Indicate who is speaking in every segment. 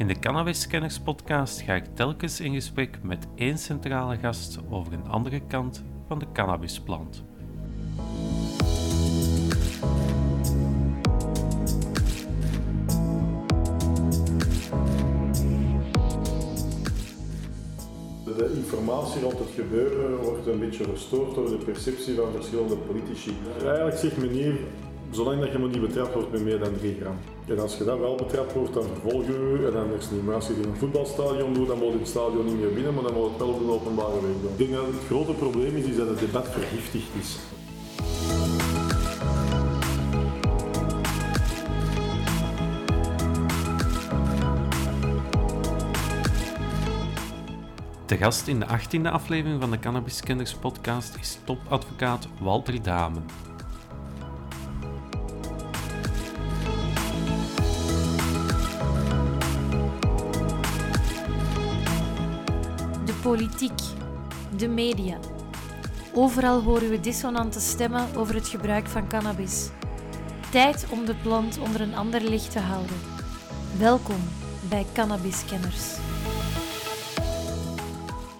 Speaker 1: In de Cannabis Scanners podcast ga ik telkens in gesprek met één centrale gast over een andere kant van de cannabisplant.
Speaker 2: De informatie rond het gebeuren wordt een beetje verstoord door de perceptie van verschillende politici. Eigenlijk zegt men hier, zolang dat je maar niet betrapt wordt met meer dan 3 gram. En als je dat wel betrapt wordt, dan vervolgen we en dan is niet. Als je in een voetbalstadion doet, dan moet je het stadion niet meer binnen, maar dan moet het wel op de openbare weg doen. Ik denk dat het grote probleem is, is dat het debat vergiftigd is.
Speaker 1: De gast in de 18e aflevering van de Cannabis Scanners podcast is topadvocaat Walter Damen.
Speaker 3: Politiek, de media. Overal horen we dissonante stemmen over het gebruik van cannabis. Tijd om de plant onder een ander licht te houden. Welkom bij Cannabis Kenners.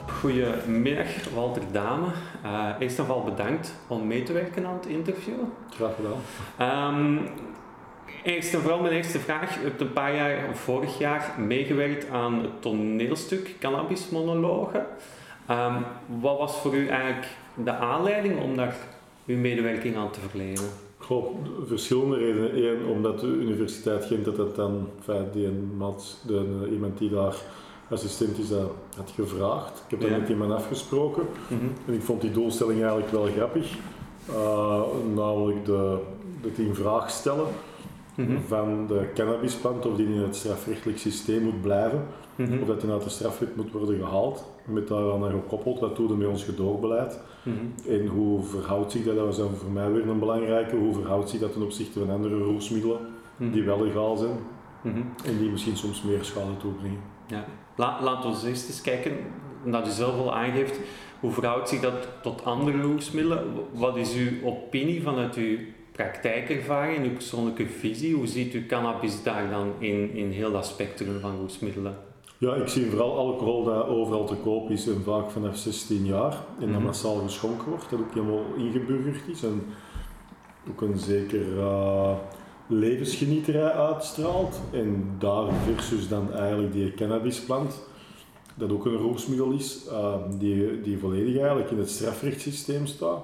Speaker 1: Goedemiddag, Walter Dame. Uh, eerst en vooral bedankt om mee te werken aan het interview.
Speaker 2: Graag gedaan.
Speaker 1: Um, eerst en vooral mijn eerste vraag. U hebt een paar jaar, vorig jaar, meegewerkt aan het toneelstuk Cannabis Monologen. Um, wat was voor u eigenlijk de aanleiding om daar uw medewerking aan te verlenen?
Speaker 2: Goh, verschillende redenen. Eén, omdat de Universiteit Gent dat, dat dan, enfin, die Mats, de, iemand die daar assistent is, dat had gevraagd. Ik heb dat
Speaker 1: Ja.
Speaker 2: met iemand afgesproken
Speaker 1: Mhm.
Speaker 2: en ik vond die doelstelling eigenlijk wel grappig. Uh, namelijk de, het in vraag stellen
Speaker 1: Mhm.
Speaker 2: van de cannabisplant, of die in het strafrechtelijk systeem moet blijven,
Speaker 1: Mhm.
Speaker 2: of dat die uit de strafwet moet worden gehaald. Met daaraan dan gekoppeld, wat doen we met ons gedoogbeleid?
Speaker 1: Mhm.
Speaker 2: En hoe verhoudt zich dat, dat was dan voor mij weer een belangrijke, hoe verhoudt zich dat ten opzichte van andere roesmiddelen die wel legaal zijn en die misschien soms meer schade toebrengen.
Speaker 1: Ja. La, laten we eerst eens kijken, omdat u zelf al aangeeft, hoe verhoudt zich dat tot andere roesmiddelen? Wat is uw opinie vanuit uw praktijkervaring uw persoonlijke visie? Hoe ziet u cannabis daar dan in, in heel dat spectrum van roesmiddelen?
Speaker 2: Ja, ik zie vooral alcohol dat overal te koop is en vaak vanaf 16 jaar en dat
Speaker 1: Mhm.
Speaker 2: massaal geschonken wordt, dat ook helemaal ingeburgerd is en ook een zeker eh, levensgenieterij uitstraalt. En daar versus dan eigenlijk die cannabisplant, dat ook een roesmiddel is, eh, die, die volledig eigenlijk in het strafrechtssysteem staat.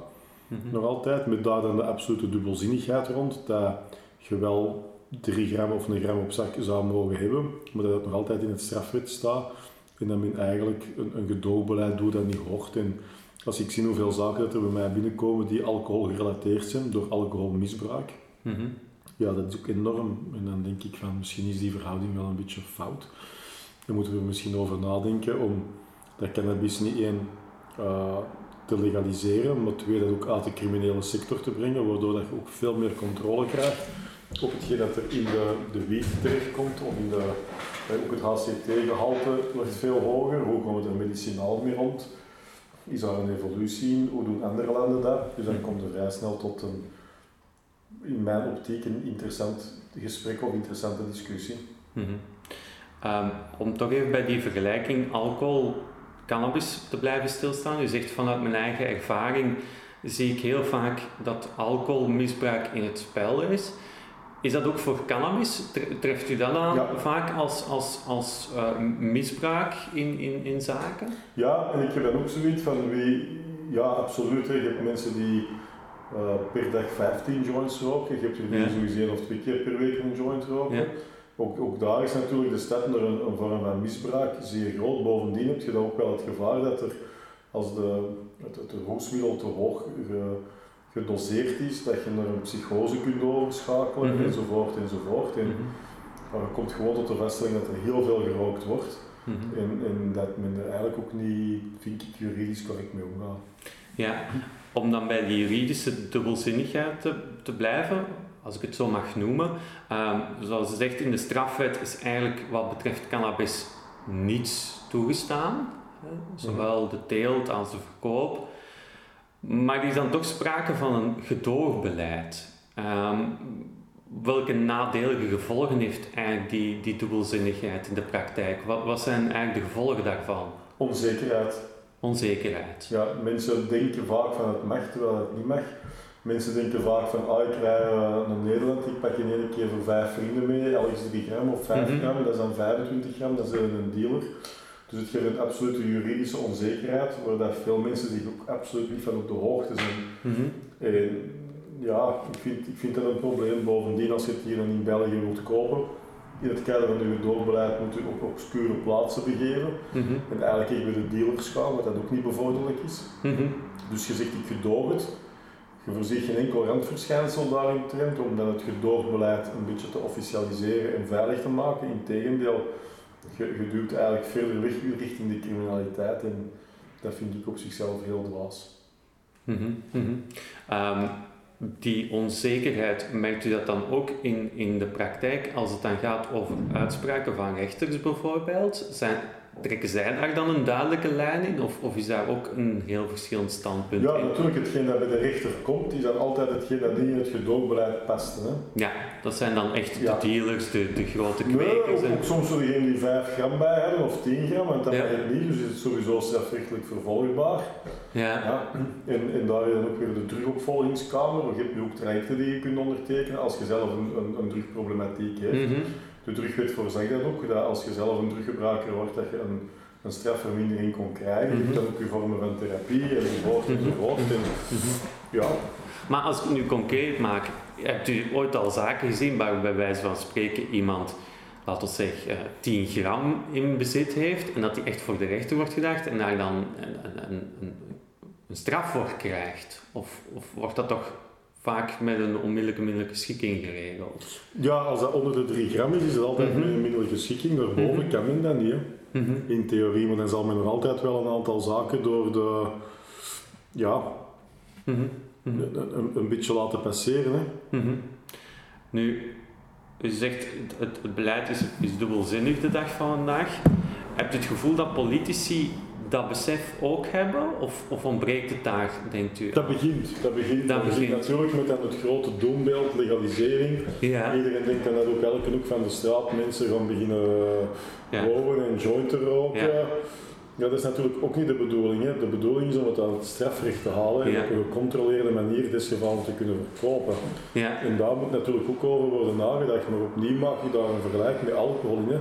Speaker 1: Mhm.
Speaker 2: Nog altijd, met daar dan de absolute dubbelzinnigheid rond, dat je wel 3 gram of een gram op zak zou mogen hebben, maar dat het nog altijd in het strafwet staat en dat men eigenlijk een, een gedoogbeleid doet dat niet hoort. En als ik zie hoeveel zaken dat er bij mij binnenkomen die alcohol gerelateerd zijn door alcoholmisbruik,
Speaker 1: Mhm.
Speaker 2: ja, dat is ook enorm. En dan denk ik van, misschien is die verhouding wel een beetje fout. Dan moeten we er misschien over nadenken om dat cannabis niet één te legaliseren, maar twee, dat ook uit de criminele sector te brengen, waardoor dat je ook veel meer controle krijgt op hetgeen dat er in de, de wiet terechtkomt, of in de, eh, ook het HCT-gehalte wordt veel hoger. Hoe komen we er medicinaal mee rond? Is daar een evolutie? Hoe doen andere landen dat? Dus dan komt er vrij snel tot een, in mijn optiek, een interessant gesprek of interessante discussie.
Speaker 1: Mhm. Ehm, om toch even bij die vergelijking alcohol, cannabis te blijven stilstaan. U zegt vanuit mijn eigen ervaring zie ik heel vaak dat alcoholmisbruik in het spel is. Is dat ook voor cannabis? Tre- Treft u dat aan
Speaker 2: Ja.
Speaker 1: vaak als, als, als eh, misbruik in, in, in zaken?
Speaker 2: Ja, en ik heb dan ook zoiets van wie, ja, absoluut. hè. Je hebt mensen die eh, per dag 15 joints roken. Je hebt er
Speaker 1: Ja.
Speaker 2: sowieso één of twee keer per week een joint roken.
Speaker 1: Ja.
Speaker 2: Ook, ook daar is natuurlijk de stad door een, een vorm van misbruik zeer groot. Bovendien heb je dan ook wel het gevaar dat er, als de, het, het roesmiddel te hoog ge- gedoseerd is, dat je naar een psychose kunt overschakelen
Speaker 1: Mhm.
Speaker 2: enzovoort enzovoort. En,
Speaker 1: Mhm.
Speaker 2: maar je komt gewoon tot de vaststelling dat er heel veel gerookt wordt.
Speaker 1: Mhm.
Speaker 2: En, en dat men er eigenlijk ook niet, vind ik, juridisch correct mee omgaat.
Speaker 1: Ja, om dan bij die juridische dubbelzinnigheid te, te blijven, als ik het zo mag noemen. Ehm, zoals je zegt, in de strafwet is eigenlijk wat betreft cannabis niets toegestaan. Hè? Zowel de teelt als de verkoop. Maar er is dan toch sprake van een gedoogbeleid. Ehm, welke nadelige gevolgen heeft eigenlijk die, die dubbelzinnigheid in de praktijk? Wat, wat zijn eigenlijk de gevolgen daarvan?
Speaker 2: Onzekerheid.
Speaker 1: Onzekerheid.
Speaker 2: Ja, mensen denken vaak van het mag terwijl het niet mag. Mensen denken vaak van, ah, ik rij uh, naar Nederland, ik pak in één keer voor vijf vrienden mee, al is 3 gram of 5
Speaker 1: Mhm.
Speaker 2: gram, dat is dan 25 gram, dat is een dealer. Dus het geeft een absolute juridische onzekerheid, waar dat veel mensen zich ook absoluut niet van op de hoogte zijn.
Speaker 1: Mhm.
Speaker 2: En ja, ik vind, ik vind dat een probleem. Bovendien, als je het hier dan in België wilt kopen, in het kader van uw doorbeleid moet u op obscure plaatsen begeven.
Speaker 1: Mhm.
Speaker 2: En eigenlijk bij de dealers gaan, wat dat ook niet bevorderlijk is.
Speaker 1: Mhm.
Speaker 2: Dus je zegt ik gedoog het. Je voorziet geen enkel randverschijnsel daaromtrent om dan het gedoogbeleid een beetje te officialiseren en veilig te maken. Integendeel, je, je duwt eigenlijk verder weg richting de criminaliteit en dat vind ik op zichzelf heel dwaas.
Speaker 1: Mhm. Mhm. Ehm, die onzekerheid, merkt u dat dan ook in, in de praktijk als het dan gaat over uitspraken van rechters bijvoorbeeld? Zijn, trekken zij daar dan een duidelijke lijn in of, of is daar ook een heel verschillend standpunt
Speaker 2: Ja,
Speaker 1: in?
Speaker 2: natuurlijk, hetgeen dat bij de rechter komt, is dan altijd hetgeen dat niet in het gedoogbeleid past. Hè.
Speaker 1: Ja, dat zijn dan echt
Speaker 2: Ja.
Speaker 1: de dealers, de, de grote
Speaker 2: Nee,
Speaker 1: kwekers.
Speaker 2: ook,
Speaker 1: en-
Speaker 2: ook soms zullen degenen die 5 gram bij hebben of 10 gram, want dat
Speaker 1: Ja.
Speaker 2: het niet, dus is het sowieso strafrechtelijk vervolgbaar.
Speaker 1: ja.
Speaker 2: Ja. En, en daar dan ook weer de drugopvolgingskamer. Je hebt nu ook trajecten die je kunt ondertekenen als je zelf een, een, een drugproblematiek hebt.
Speaker 1: Mhm.
Speaker 2: De drugwet voorzegt dat ook, dat als je zelf een druggebruiker wordt, dat je een, een strafvermindering kon krijgen. Je dan ook je vormen van therapie enzovoort enzovoort. En,
Speaker 1: Mhm.
Speaker 2: ja,
Speaker 1: Maar als ik het nu concreet maak, hebt u ooit al zaken gezien waar bij wijze van spreken iemand, laten we zeggen, eh, 10 gram in bezit heeft en dat die echt voor de rechter wordt gedacht en daar dan een, een, een, een, een straf voor krijgt? Of, of wordt dat toch vaak met een onmiddellijke middelijke schikking geregeld?
Speaker 2: ja, als dat onder de 3 gram is, is het altijd
Speaker 1: Mhm.
Speaker 2: met een middelijke schikking. Daarboven
Speaker 1: Mhm.
Speaker 2: kan men dat niet.
Speaker 1: Mhm.
Speaker 2: in theorie. Maar dan zal men nog altijd wel een aantal zaken door de... Ja, een, een, beetje laten passeren. Hè.
Speaker 1: Nu, u zegt het, het, beleid is, is dubbelzinnig de dag van vandaag. Hebt u het gevoel dat politici dat besef ook hebben? Of, of ontbreekt het daar, denkt u?
Speaker 2: Dat begint. Dat begint,
Speaker 1: Dat
Speaker 2: dat begint natuurlijk met dan het grote doembeeld, legalisering.
Speaker 1: Ja,
Speaker 2: Iedereen denkt dan dat ook elke hoek van de straat mensen gaan beginnen
Speaker 1: Ja.
Speaker 2: roken en joint te roken.
Speaker 1: Ja.
Speaker 2: Ja. dat is natuurlijk ook niet de bedoeling. Hè. De bedoeling is om het aan het strafrecht te halen en op een gecontroleerde manier desgevallen te kunnen verkopen.
Speaker 1: ja,
Speaker 2: En daar moet natuurlijk ook over worden nagedacht, maar opnieuw maak je daar een vergelijk met alcohol in. Hè.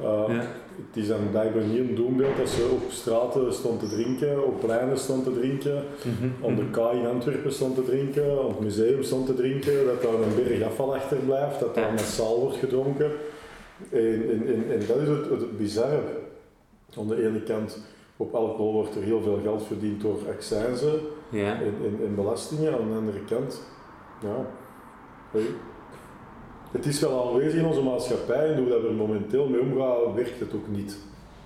Speaker 2: Uh,
Speaker 1: ja.
Speaker 2: Het is dan blijkbaar niet een doembeeld dat ze op straten stond te drinken, op pleinen stond te drinken,
Speaker 1: Mhm.
Speaker 2: op de kaai in Antwerpen stond te drinken, op het museum stond te drinken, dat daar een berg afval achterblijft, dat daar massaal wordt gedronken. En, en, en, en dat is het, het bizarre. Aan de ene kant, op alcohol wordt er heel veel geld verdiend door accijnzen
Speaker 1: ja.
Speaker 2: en, en, en belastingen. Aan de andere kant, ja, hey, het is wel aanwezig in onze maatschappij en hoe dat we er momenteel mee omgaan, werkt het ook niet.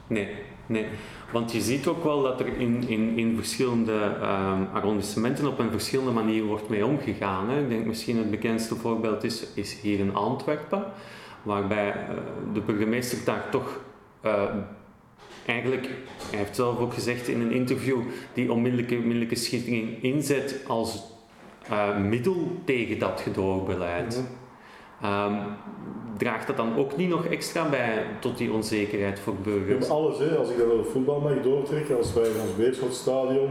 Speaker 1: Nee, nee. Want je ziet ook wel dat er in, in, in verschillende ehm, arrondissementen op een verschillende manier wordt mee omgegaan. Hè. Ik denk misschien het bekendste voorbeeld is, is hier in Antwerpen, waarbij eh, de burgemeester daar toch eh, eigenlijk, hij heeft zelf ook gezegd in een interview, die onmiddellijke, onmiddellijke schikking inzet als eh, middel tegen dat gedoogbeleid. Ehm, draagt dat dan ook niet nog extra bij tot die onzekerheid voor burgers?
Speaker 2: hebben alles, hè. als ik dat voetbal mag doortrekken, als wij in ons Beerschotstadion,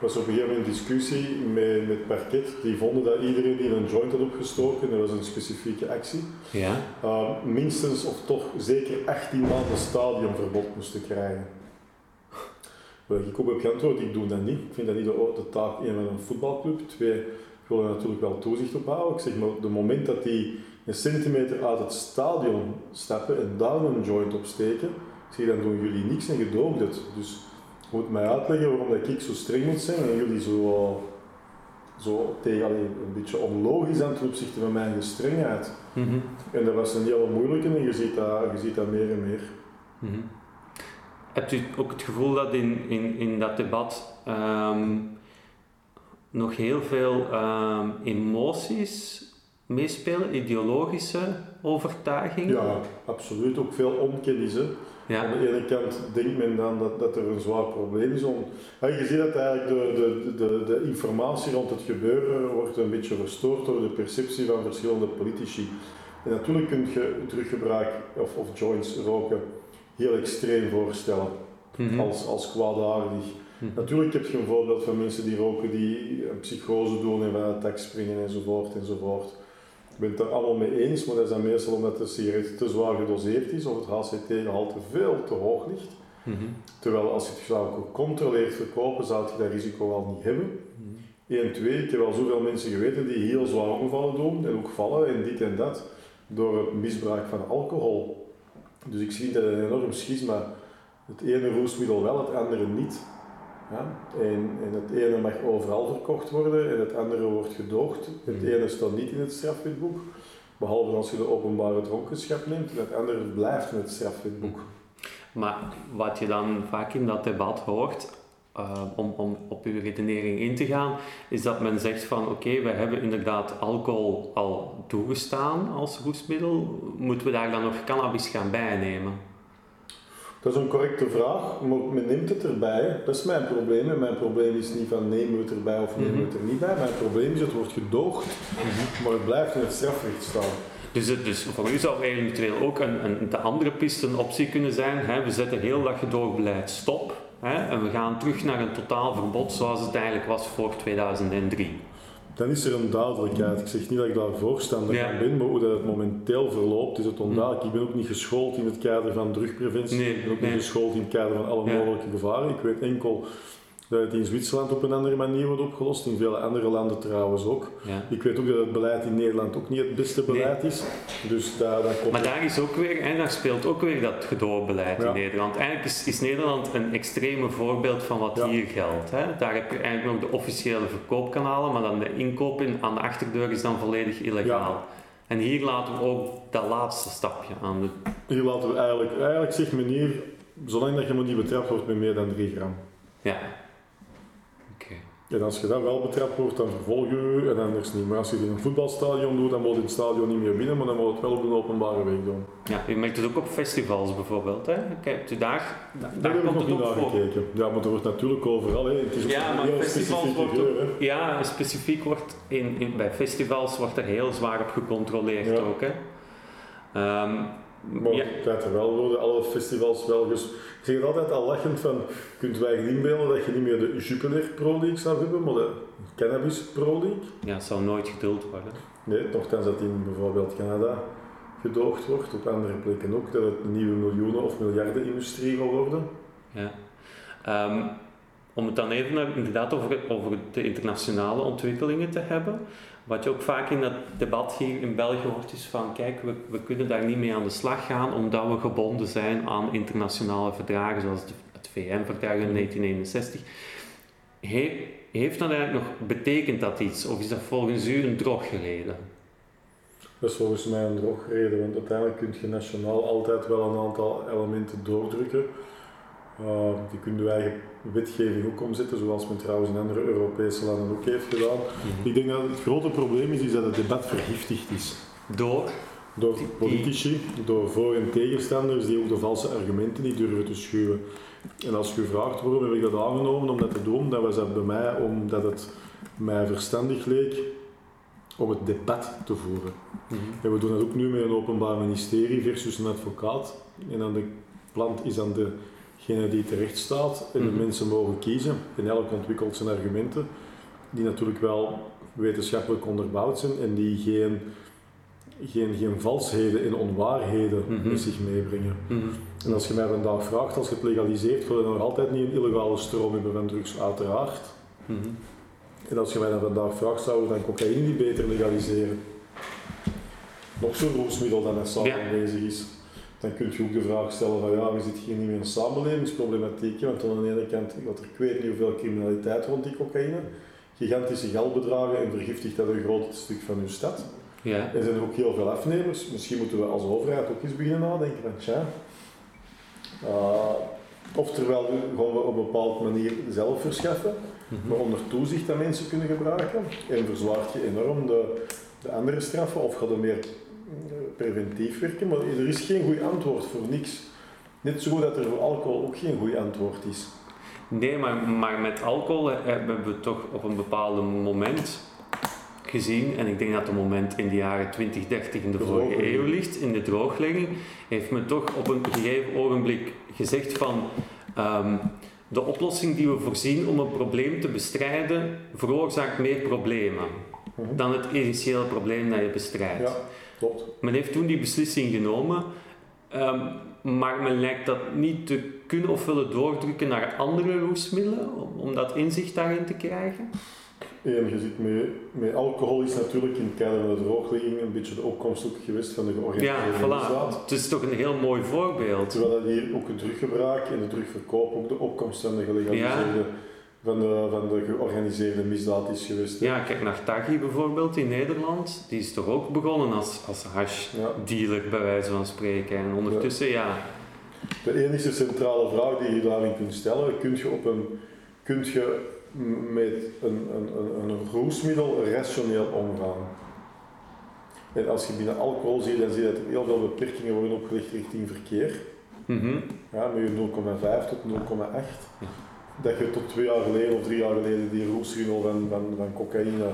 Speaker 2: was op een gegeven moment een discussie met, met parket, die vonden dat iedereen die een joint had opgestoken, dat was een specifieke actie,
Speaker 1: Ja.
Speaker 2: uh, minstens of toch zeker 18 maanden stadionverbod moesten krijgen. Waar ik op heb geantwoord, ik doe dat niet. Ik vind dat niet de, de taak één van een voetbalclub. Twee, ik wil er natuurlijk wel toezicht op houden. Ik zeg maar, de moment dat die een centimeter uit het stadion stappen en daar een joint opsteken, ik zeg, dan doen jullie niks en gedoogt het. Dus je moet mij uitleggen waarom dat ik zo streng moet zijn en jullie zo, zo tegen, allee, een beetje onlogisch aan ten opzichte van mijn gestrengheid.
Speaker 1: Mhm.
Speaker 2: En dat was een hele moeilijke en je ziet dat, je ziet dat meer en meer.
Speaker 1: Mhm. Hebt u ook het gevoel dat in, in, in dat debat ehm, nog heel veel ehm, emoties meespelen, ideologische overtuigingen?
Speaker 2: Ja, absoluut. Ook veel onkennis. Hè.
Speaker 1: Ja.
Speaker 2: Aan de ene kant denkt men dan dat, dat er een zwaar probleem is. Om, ja, je ziet dat eigenlijk de, de, de, de informatie rond het gebeuren wordt een beetje verstoord door de perceptie van verschillende politici. En natuurlijk kun je teruggebruik of, of joints roken heel extreem voorstellen
Speaker 1: Mhm.
Speaker 2: als, als kwaadaardig.
Speaker 1: Mhm.
Speaker 2: Natuurlijk heb je een voorbeeld van mensen die roken die een psychose doen en van het dak springen enzovoort enzovoort. Ik ben het er allemaal mee eens, maar dat is dan meestal omdat de sigaret te zwaar gedoseerd is of het HCT-gehalte veel te hoog ligt.
Speaker 1: Mhm.
Speaker 2: Terwijl als je het zou gecontroleerd verkopen, zou je dat risico al niet hebben.
Speaker 1: Mhm.
Speaker 2: 1, 2, ik heb al zoveel mensen geweten die heel zware ongevallen doen en ook vallen en dit en dat door het misbruik van alcohol. Dus ik zie dat een enorm schisma. Het ene roestmiddel wel, het andere niet. Ja? En, en het ene mag overal verkocht worden en het andere wordt gedoogd. Het
Speaker 1: Mhm.
Speaker 2: ene staat niet in het strafwetboek, behalve als je de openbare dronkenschap neemt. En het andere blijft in het strafwetboek.
Speaker 1: Maar wat je dan vaak in dat debat hoort, eh, om, om op uw redenering in te gaan, is dat men zegt van oké, we hebben inderdaad alcohol al toegestaan als roestmiddel, moeten we daar dan nog cannabis gaan bijnemen?
Speaker 2: Dat is een correcte vraag, maar men neemt het erbij. Dat is mijn probleem. En mijn probleem is niet van nemen we het erbij of nemen we het er niet bij. Mijn probleem is het wordt gedoogd, maar het blijft in het strafrecht staan.
Speaker 1: Dus, het- dus voor u zou eventueel ook een, een, de andere piste een optie kunnen zijn. Hè? We zetten heel dat gedoogbeleid stop hè? en we gaan terug naar een totaal verbod zoals het eigenlijk was voor 2003.
Speaker 2: Dan is er een duidelijkheid. Ik zeg niet dat ik daarvoor standaard
Speaker 1: Ja.
Speaker 2: aan ben, maar hoe dat het momenteel verloopt is het onduidelijk. Ik ben ook niet geschoold in het kader van drugpreventie.
Speaker 1: Nee,
Speaker 2: ik ben ook
Speaker 1: nee.
Speaker 2: niet geschoold in het kader van alle mogelijke gevaren. Ik weet enkel dat het in Zwitserland op een andere manier wordt opgelost, in vele andere landen trouwens ook.
Speaker 1: Ja.
Speaker 2: Ik weet ook dat het beleid in Nederland ook niet het beste beleid is. Dus daar, daar komt
Speaker 1: Maar daar is ook weer, en daar speelt ook weer dat gedoorbeleid
Speaker 2: Ja.
Speaker 1: in Nederland. Eigenlijk is, is Nederland een extreme voorbeeld van wat
Speaker 2: Ja.
Speaker 1: hier geldt. Hè? Daar heb je eigenlijk nog de officiële verkoopkanalen, maar dan de inkoop in, aan de achterdeur is dan volledig illegaal. En hier laten we ook dat laatste stapje aan de
Speaker 2: Hier laten we eigenlijk, eigenlijk zegt men hier, zolang dat je maar niet betrapt wordt met meer dan 3 gram.
Speaker 1: Ja.
Speaker 2: En als je dan wel betrapt wordt, dan vervolg je je en anders niet. Maar als je het in een voetbalstadion doet, dan moet je het stadion niet meer binnen, maar dan moet je het wel op een openbare weg doen.
Speaker 1: Ja, je merkt het ook op festivals bijvoorbeeld. Hè? Kijk, daar, daar,
Speaker 2: Daar
Speaker 1: daar
Speaker 2: heb ik
Speaker 1: komt
Speaker 2: nog
Speaker 1: het
Speaker 2: niet gekeken. Ja, maar er wordt natuurlijk overal. Hè. Het is
Speaker 1: Ja, maar festivals wordt ook, ja, specifiek wordt in, in, bij festivals wordt er heel zwaar op gecontroleerd
Speaker 2: Ja.
Speaker 1: ook. Hè. Ehm,
Speaker 2: Maar
Speaker 1: ja,
Speaker 2: dat er wel worden alle festivals wel ges... Ik zeg het altijd al lachend van, kunt wij je inbeelden dat je niet meer de Jupiler Pro League zou hebben, maar de Cannabis Pro League?
Speaker 1: ja, het zal nooit geduld worden.
Speaker 2: Nee, nogthans dat in bijvoorbeeld Canada gedoogd wordt, op andere plekken ook, dat het een nieuwe miljoenen of miljarden industrie zal worden.
Speaker 1: Ja. Ehm, om het dan even naar, inderdaad over, over de internationale ontwikkelingen te hebben. Wat je ook vaak in het debat hier in België hoort is van kijk, we, we kunnen daar niet mee aan de slag gaan omdat we gebonden zijn aan internationale verdragen zoals het VN-verdrag in 1961. He- heeft dat eigenlijk nog, betekent dat iets of is dat volgens u een drogreden?
Speaker 2: Dat is volgens mij een drogreden, want uiteindelijk kun je nationaal altijd wel een aantal elementen doordrukken. Uh, die kun je eigen wetgeving ook omzetten, zoals men trouwens in andere Europese landen ook heeft gedaan. Ik denk dat het grote probleem is, is dat het debat vergiftigd is.
Speaker 1: Door?
Speaker 2: Door politici, door voor- en tegenstanders die ook de valse argumenten niet durven te schuwen. En als gevraagd waarom heb ik dat aangenomen om dat te doen, dan was dat bij mij omdat het mij verstandig leek om het debat te voeren. En we doen dat ook nu met een openbaar ministerie versus een advocaat. En dan de plant is dan degene die terecht staat en de
Speaker 1: Mhm.
Speaker 2: mensen mogen kiezen. En elk ontwikkelt zijn argumenten, die natuurlijk wel wetenschappelijk onderbouwd zijn en die geen, geen, geen valsheden en onwaarheden met zich meebrengen.
Speaker 1: Mhm.
Speaker 2: En als je mij vandaag vraagt, als je het legaliseert, wil je nog altijd niet een illegale stroom hebben van drugs, uiteraard.
Speaker 1: Mhm.
Speaker 2: En als je mij dan vandaag vraagt, zouden we dan cocaïne niet beter legaliseren? Nog zo'n roesmiddel dat met
Speaker 1: Ja.
Speaker 2: aanwezig is. Dan kun je ook de vraag stellen van ja, we zitten hier niet meer in een samenlevingsproblematiek. Want aan de ene kant, wat er ik weet niet hoeveel criminaliteit rond die cocaïne. Gigantische geldbedragen en vergiftigt dat een groot stuk van uw stad.
Speaker 1: Ja.
Speaker 2: Er zijn er ook heel veel afnemers. Misschien moeten we als overheid ook eens beginnen nadenken van tja. Uh, oftewel gaan we op een bepaalde manier zelf verschaffen,
Speaker 1: Mhm.
Speaker 2: maar onder toezicht dat mensen kunnen gebruiken. En verzwaart je enorm de, de andere straffen of gaat het meer eh, preventief werken? Maar er is geen goed antwoord voor niks. Net zo dat er voor alcohol ook geen goed antwoord is.
Speaker 1: Nee, maar, maar met alcohol hebben we toch op een bepaald moment gezien, en ik denk dat het moment in de jaren 20, 30 in de vorige eeuw ligt, in de drooglegging, heeft men toch op een gegeven ogenblik gezegd van ehm, de oplossing die we voorzien om een probleem te bestrijden, veroorzaakt meer problemen mhm. dan het initiële probleem dat je bestrijdt.
Speaker 2: Ja, klopt.
Speaker 1: Men heeft toen die beslissing genomen, ehm, maar men lijkt dat niet te kunnen of willen doordrukken naar andere roesmiddelen, om dat inzicht daarin te krijgen.
Speaker 2: En je ziet met, met alcohol is natuurlijk in het kader van de droogligging een beetje de opkomst ook geweest van de georganiseerde
Speaker 1: Ja, voilà. Het is toch een heel mooi voorbeeld.
Speaker 2: Terwijl dat hier ook het druggebruik en de drugverkoop ook de opkomst van de gelegaliseerde, van, de, van de georganiseerde misdaad is geweest.
Speaker 1: Ja, kijk naar Taghi bijvoorbeeld in Nederland. Die is toch ook begonnen als, als hash-dealer, bij wijze van spreken. En ondertussen, ja.
Speaker 2: De enige centrale vraag die je daarin kunt stellen, kun je op een... Kunt je met een, een, een, een roesmiddel rationeel omgaan. En als je binnen alcohol ziet, dan zie je dat er heel veel beperkingen worden opgelegd richting verkeer.
Speaker 1: Mm
Speaker 2: ja, met je 0,5 tot 0,8. Dat je tot twee jaar geleden of drie jaar geleden die roesmiddel van, van, van cocaïne,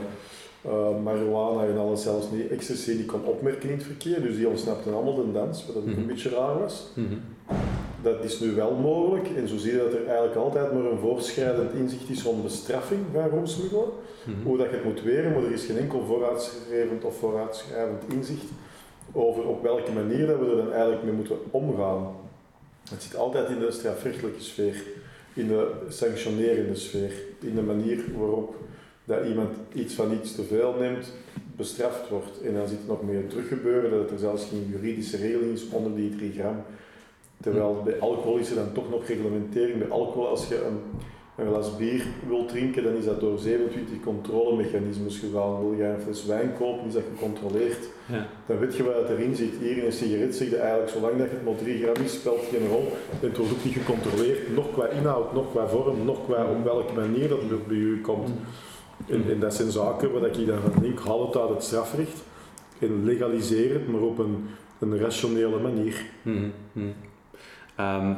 Speaker 2: uh, marihuana en alles, zelfs niet ecstasy, die kon opmerken in het verkeer. Dus die ontsnapten allemaal de dans, wat ook mm een beetje raar was.
Speaker 1: Mhm.
Speaker 2: Dat is nu wel mogelijk en zo zie je dat er eigenlijk altijd maar een voorschrijdend inzicht is van bestraffing van roemsmiddelen. Mhm. Hoe dat je het moet weren, maar er is geen enkel vooruitschrijvend of vooruitschrijvend inzicht over op welke manier dat we er dan eigenlijk mee moeten omgaan. Het zit altijd in de strafrechtelijke sfeer, in de sanctionerende sfeer, in de manier waarop dat iemand iets van iets te veel neemt, bestraft wordt. En dan zit er nog meer teruggebeuren, dat er zelfs geen juridische regeling is onder die 3 gram Terwijl bij alcohol is er dan toch nog reglementering. Bij alcohol, als je een, een glas bier wilt drinken, dan is dat door 27 controlemechanismes gegaan. Wil je een fles wijn kopen, is dat gecontroleerd.
Speaker 1: Ja.
Speaker 2: Dan weet je wat erin zit. Hier in een sigaret zeg je eigenlijk, zolang dat het maar 3 gram is, speelt geen rol. Het wordt ook niet gecontroleerd, nog qua inhoud, nog qua vorm, nog qua op welke manier dat het bij u komt. En, en, dat zijn zaken waar ik dan van denk, haal het uit het strafrecht en legaliseer het, maar op een, een rationele manier.
Speaker 1: Mm Um,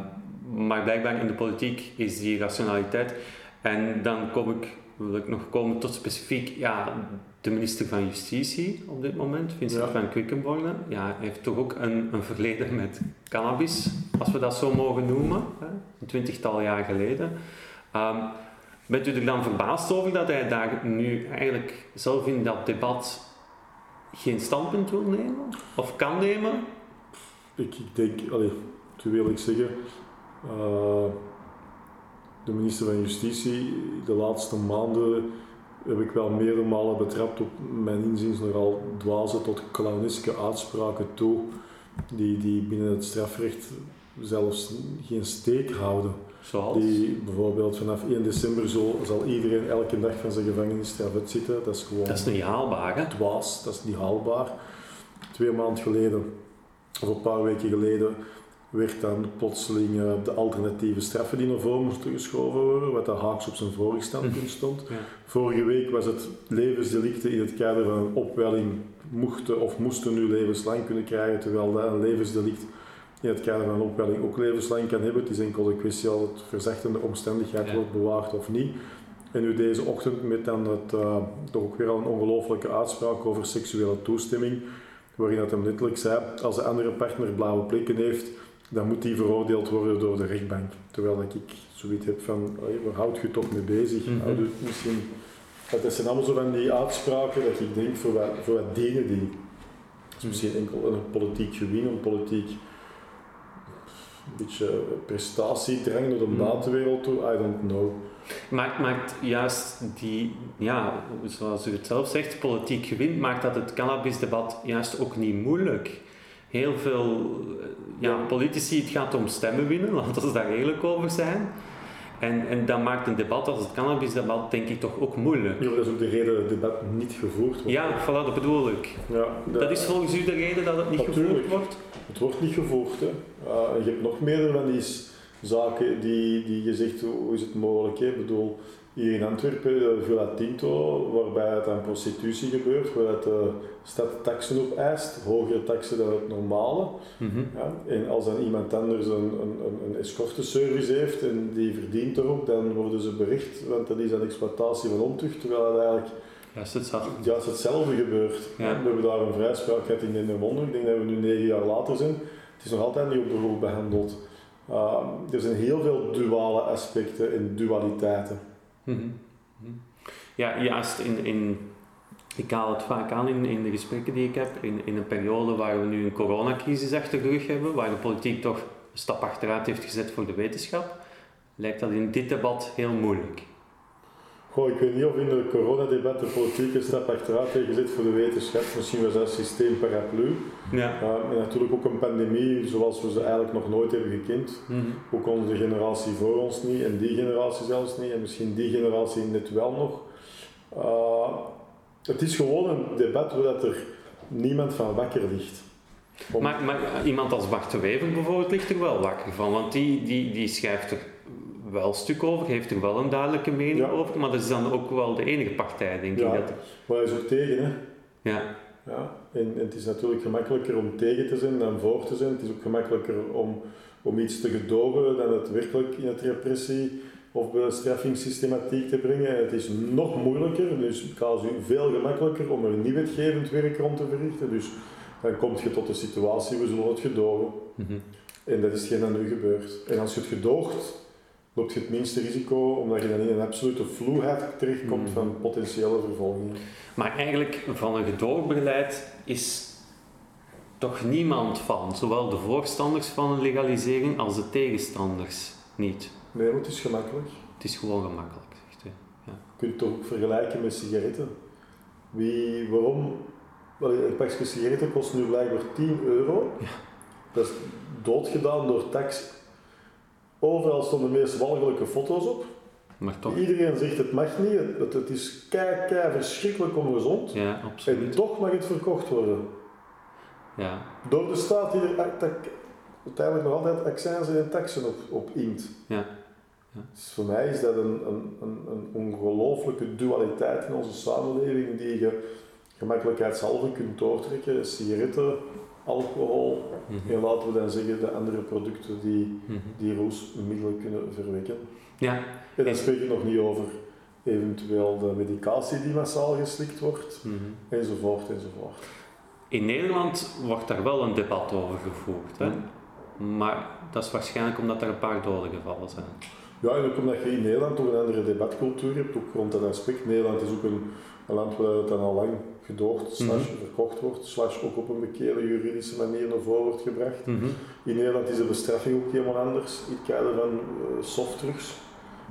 Speaker 1: maar blijkbaar in de politiek is die rationaliteit. En dan kom ik, wil ik nog komen tot specifiek ja, de minister van Justitie op dit moment, Vincent van Quickenborne. Ja, heeft toch ook een, een verleden met cannabis, als we dat zo mogen noemen, hè, een twintigtal jaar geleden. Um, bent u er dan verbaasd over dat hij daar nu eigenlijk zelf in dat debat geen standpunt wil nemen? Of kan nemen?
Speaker 2: Ik, ik denk, allee, wil ik zeggen. Uh, de minister van Justitie, de laatste maanden heb ik wel meerdere malen betrapt op mijn inziens nogal dwaze tot clowneske uitspraken toe, die, die binnen het strafrecht zelfs geen steek houden.
Speaker 1: Zoals?
Speaker 2: Die bijvoorbeeld vanaf 1 december zo, zal iedereen elke dag van zijn gevangenisstraf uitzitten. Dat is gewoon...
Speaker 1: Dat is niet haalbaar, hè?
Speaker 2: Dwaas, dat is niet haalbaar. Twee maanden geleden, of een paar weken geleden, werd dan plotseling uh, de alternatieve straffen die naar voren moesten geschoven worden, wat daar haaks op zijn vorige standpunt stond. Vorige week was het levensdelicten in het kader van een opwelling mochten of moesten nu levenslang kunnen krijgen, terwijl dat een levensdelict in het kader van een opwelling ook levenslang kan hebben. Het is enkel een kwestie of het verzachtende omstandigheid wordt bewaard of niet. En nu deze ochtend met dan het, uh, toch ook weer al een ongelofelijke uitspraak over seksuele toestemming, waarin dat hem letterlijk zei, als de andere partner blauwe plekken heeft, dan moet die veroordeeld worden door de rechtbank. Terwijl dat ik zoiets heb van, waar houd je toch mee bezig? Mm -hmm. misschien, dat zijn allemaal zo van die uitspraken dat ik denk, voor wat, voor wat dienen die? Is misschien enkel een politiek gewin, een politiek een beetje prestatiedrang naar de mhm. buitenwereld toe, I don't know.
Speaker 1: Maakt, maakt juist die, ja, zoals u het zelf zegt, politiek gewin, maakt dat het cannabisdebat juist ook niet moeilijk heel veel ja, politici, het gaat om stemmen winnen, laten we daar eerlijk over zijn. En, en dat maakt een debat als het cannabisdebat denk ik toch ook moeilijk.
Speaker 2: Ja, dat is ook de reden dat het debat niet gevoerd wordt.
Speaker 1: Ja, voilà, dat bedoel ik.
Speaker 2: Ja,
Speaker 1: dat, is volgens u de reden dat het niet gevoerd wordt?
Speaker 2: Het wordt niet gevoerd. Hè. Uh, je hebt nog meerdere van die zaken die, die je zegt, hoe is het mogelijk? Hè? Ik bedoel, hier in Antwerpen, de Villa Tinto, waarbij het aan prostitutie gebeurt, waar de stad taxen op eist, hogere taxen dan het normale.
Speaker 1: Mhm.
Speaker 2: Ja, en als dan iemand anders een, een, een, escorteservice heeft en die verdient erop, dan worden ze bericht, want dat is een exploitatie van ontucht, terwijl het eigenlijk
Speaker 1: Juist hetzelfde.
Speaker 2: juist hetzelfde gebeurt.
Speaker 1: Ja.
Speaker 2: We hebben daar een vrijspraak gehad in Dendermonde, ik denk dat we nu negen jaar later zijn. Het is nog altijd niet op de behandeld. Uh, er zijn heel veel duale aspecten en dualiteiten.
Speaker 1: Mhm. Mhm. Ja, juist in, in, ik haal het vaak aan in, de gesprekken die ik heb, in, in een periode waar we nu een coronacrisis achter de rug hebben, waar de politiek toch een stap achteruit heeft gezet voor de wetenschap, lijkt dat in dit debat heel moeilijk.
Speaker 2: Goh, ik weet niet of in het coronadebat de politiek een stap achteruit heeft gezet voor de wetenschap. Misschien was dat systeem paraplu.
Speaker 1: Ja.
Speaker 2: Uh, en natuurlijk ook een pandemie zoals we ze eigenlijk nog nooit hebben gekend.
Speaker 1: Mhm.
Speaker 2: Ook onze generatie voor ons niet en die generatie zelfs niet en misschien die generatie net wel nog. Uh, het is gewoon een debat waar dat er niemand van wakker ligt. Om-
Speaker 1: Maar, maar iemand als Bart de Wever bijvoorbeeld ligt er wel wakker van, want die, die, die schrijft er wel stuk over, heeft er wel een duidelijke mening
Speaker 2: Ja.
Speaker 1: over, maar dat is dan ook wel de enige partij, denk
Speaker 2: Ja.
Speaker 1: ik. Dat,
Speaker 2: Maar hij is ook tegen, hè.
Speaker 1: ja.
Speaker 2: Ja, en, en het is natuurlijk gemakkelijker om tegen te zijn dan voor te zijn. Het is ook gemakkelijker om, om iets te gedogen dan het werkelijk in het repressie of bestraffingssystematiek te brengen. En het is nog moeilijker, dus het gaat u veel gemakkelijker om er niet wetgevend werk rond te verrichten. Dus dan kom je tot de situatie, we zullen het gedogen.
Speaker 1: Mhm.
Speaker 2: En dat is hetgeen dat nu gebeurt. En als je het gedoogt, loop je het minste risico, omdat je dan in een absolute vloeheid terechtkomt
Speaker 1: Mhm.
Speaker 2: van potentiële vervolgingen.
Speaker 1: Maar eigenlijk van een gedoogbeleid is toch niemand van, zowel de voorstanders van een legalisering als de tegenstanders niet.
Speaker 2: Nee, maar het is gemakkelijk.
Speaker 1: Het is gewoon gemakkelijk. Zegt hij.
Speaker 2: Je kunt het ook vergelijken met sigaretten. Wie, waarom? Wel, een pakje sigaretten kost nu blijkbaar 10 euro.
Speaker 1: Ja.
Speaker 2: Dat is doodgedaan door tax. Overal stonden de meest walgelijke foto's op.
Speaker 1: Maar toch,
Speaker 2: Iedereen zegt het mag niet, het, het is kei, kei verschrikkelijk ongezond.
Speaker 1: ja,
Speaker 2: En
Speaker 1: absoluut.
Speaker 2: toch mag het verkocht worden.
Speaker 1: Ja.
Speaker 2: Door de staat die er uiteindelijk nog altijd accijnzen en taxen op, op int.
Speaker 1: Ja. Ja.
Speaker 2: Dus voor mij is dat een, een, een, een ongelooflijke dualiteit in onze samenleving die je gemakkelijkheidshalve kunt doortrekken. Sigaretten, alcohol
Speaker 1: Mhm.
Speaker 2: en laten we dan zeggen de andere producten die,
Speaker 1: Mhm.
Speaker 2: die roesmiddelen kunnen verwekken.
Speaker 1: Ja,
Speaker 2: En dan spreek ik nog niet over eventueel de medicatie die massaal geslikt wordt,
Speaker 1: mhm.
Speaker 2: enzovoort enzovoort.
Speaker 1: In Nederland wordt daar wel een debat over gevoerd. Hè? Maar dat is waarschijnlijk omdat er een paar doden gevallen zijn.
Speaker 2: Ja, en ook omdat je in Nederland toch een andere debatcultuur hebt, ook rond dat aspect. Nederland is ook een, een land waar het dan al lang gedoogd, slash verkocht wordt, slash ook op een bekende juridische manier naar voren wordt gebracht.
Speaker 1: Mhm.
Speaker 2: In Nederland is de bestraffing ook helemaal anders in het kader van uh, softdrugs.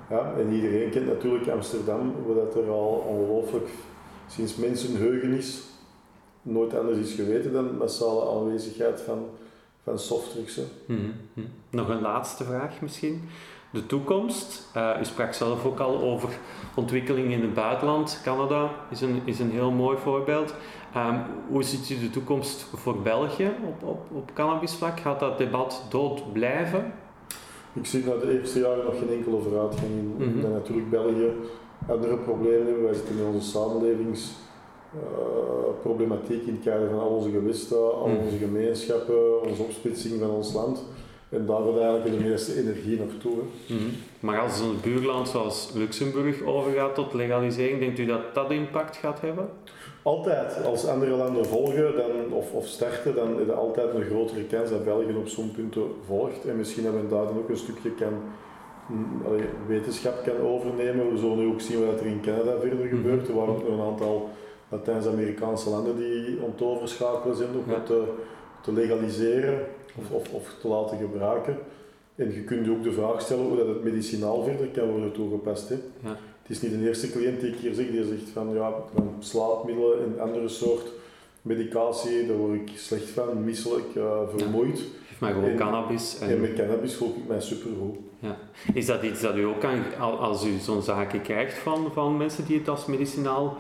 Speaker 2: Ja, en iedereen kent natuurlijk Amsterdam, waar dat er al ongelooflijk sinds mensenheugenis nooit anders is geweten dan massale aanwezigheid van, van softdrugs.
Speaker 1: Mhm. Mhm. Nog een laatste vraag misschien. De toekomst. Eh, u sprak zelf ook al over ontwikkelingen in het buitenland. Canada is een, is een heel mooi voorbeeld. Ehm, hoe ziet u de toekomst voor België op, op, op cannabisvlak? Gaat dat debat dood blijven?
Speaker 2: Ik zie na de eerste jaren nog geen enkele vooruitgang in.
Speaker 1: Mhm.
Speaker 2: Dat natuurlijk België andere problemen hebben. Wij zitten in onze samenlevingsproblematiek in het kader van al onze gewesten, al
Speaker 1: Mhm.
Speaker 2: onze gemeenschappen, onze opsplitsing van ons land. En daar gaat eigenlijk de meeste energie naartoe.
Speaker 1: Mhm. Maar als een buurland zoals Luxemburg overgaat tot legalisering, denkt u dat dat impact gaat hebben?
Speaker 2: Altijd, als andere landen volgen dan, of, of starten, dan is er altijd een grotere kans dat België op zo'n punten volgt. En misschien dat men daar dan ook een stukje kan, mm, allee, wetenschap kan overnemen. We zullen nu ook zien wat er in Canada verder
Speaker 1: Mhm.
Speaker 2: gebeurt. Er waren nog een aantal Latijns-Amerikaanse landen die om overschakelen zijn om
Speaker 1: Ja.
Speaker 2: het te, te legaliseren of, of, of te laten gebruiken. En je kunt je ook de vraag stellen hoe dat het medicinaal verder kan worden toegepast. Hè.
Speaker 1: Ja.
Speaker 2: Het is niet de eerste cliënt die ik hier zeg, die zegt van ja, slaapmiddelen en andere soort medicatie, daar word ik slecht van, misselijk, eh, vermoeid.
Speaker 1: Geef mij gewoon
Speaker 2: En-
Speaker 1: cannabis. En,
Speaker 2: En met cannabis voel ik mij supergoed.
Speaker 1: Is dat iets dat u ook kan, al- als u zo'n zaken krijgt van, van mensen die het als medicinaal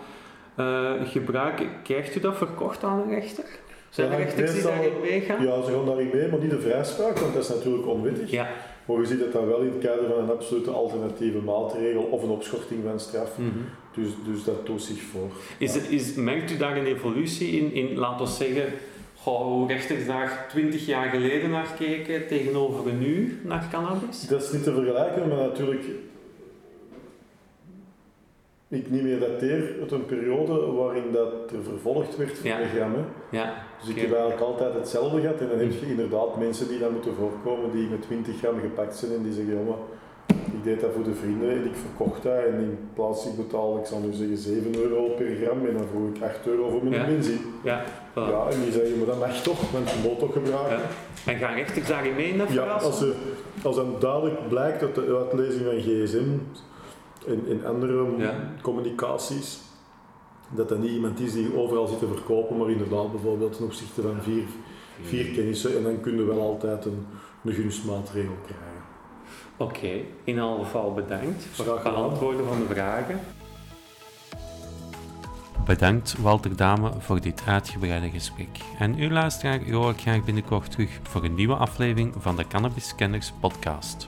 Speaker 1: gebruiken, krijgt u dat verkocht aan een rechter? Zijn
Speaker 2: Ja,
Speaker 1: de rechters die daarin meegaan?
Speaker 2: Ja, ze gaan daarin mee, maar niet de vrijspraak, want dat is natuurlijk onwettig.
Speaker 1: Ja.
Speaker 2: Maar je ziet dat dat wel in het kader van een absolute alternatieve maatregel of een opschorting van straf.
Speaker 1: Mhm.
Speaker 2: Dus, dus dat doet zich voor.
Speaker 1: Is,
Speaker 2: Ja.
Speaker 1: is, merkt u daar een evolutie in, in laten we zeggen, goh, hoe rechters daar 20 jaar geleden naar keken tegenover nu naar cannabis?
Speaker 2: Dat is niet te vergelijken, maar natuurlijk. Ik niet meer dateer uit een periode waarin dat er vervolgd werd voor
Speaker 1: Ja.
Speaker 2: gram.
Speaker 1: Ja,
Speaker 2: Dus ik heb eigenlijk altijd hetzelfde gehad. En dan heb je inderdaad mensen die dan moeten voorkomen die met 20 gram gepakt zijn en die zeggen: maar ik deed dat voor de vrienden en ik verkocht dat. En in plaats ik betaalde, ik zal nu zeggen, 7 euro per gram en dan vroeg ik 8 euro voor mijn
Speaker 1: Ja.
Speaker 2: benzine.
Speaker 1: ja, voilà.
Speaker 2: Ja, en die zeggen: maar dat mag toch, want je moet toch gebruiken.
Speaker 1: Ja. En gaan rechters daarin mee in dat
Speaker 2: Ja, als, er, als dan duidelijk blijkt dat de uitlezing van gsm en, en andere
Speaker 1: Ja.
Speaker 2: communicaties, dat dat niet iemand is die overal zit te verkopen, maar inderdaad bijvoorbeeld ten opzichte van vier, vier kennissen, en dan kun je wel altijd een, een gunstmaatregel krijgen.
Speaker 1: Oké, in elk geval bedankt voor het beantwoorden van de vragen. Bedankt Walter Dame voor dit uitgebreide gesprek. En uw luisteraar hoor ik graag binnenkort terug voor een nieuwe aflevering van de Cannabis Scanners podcast.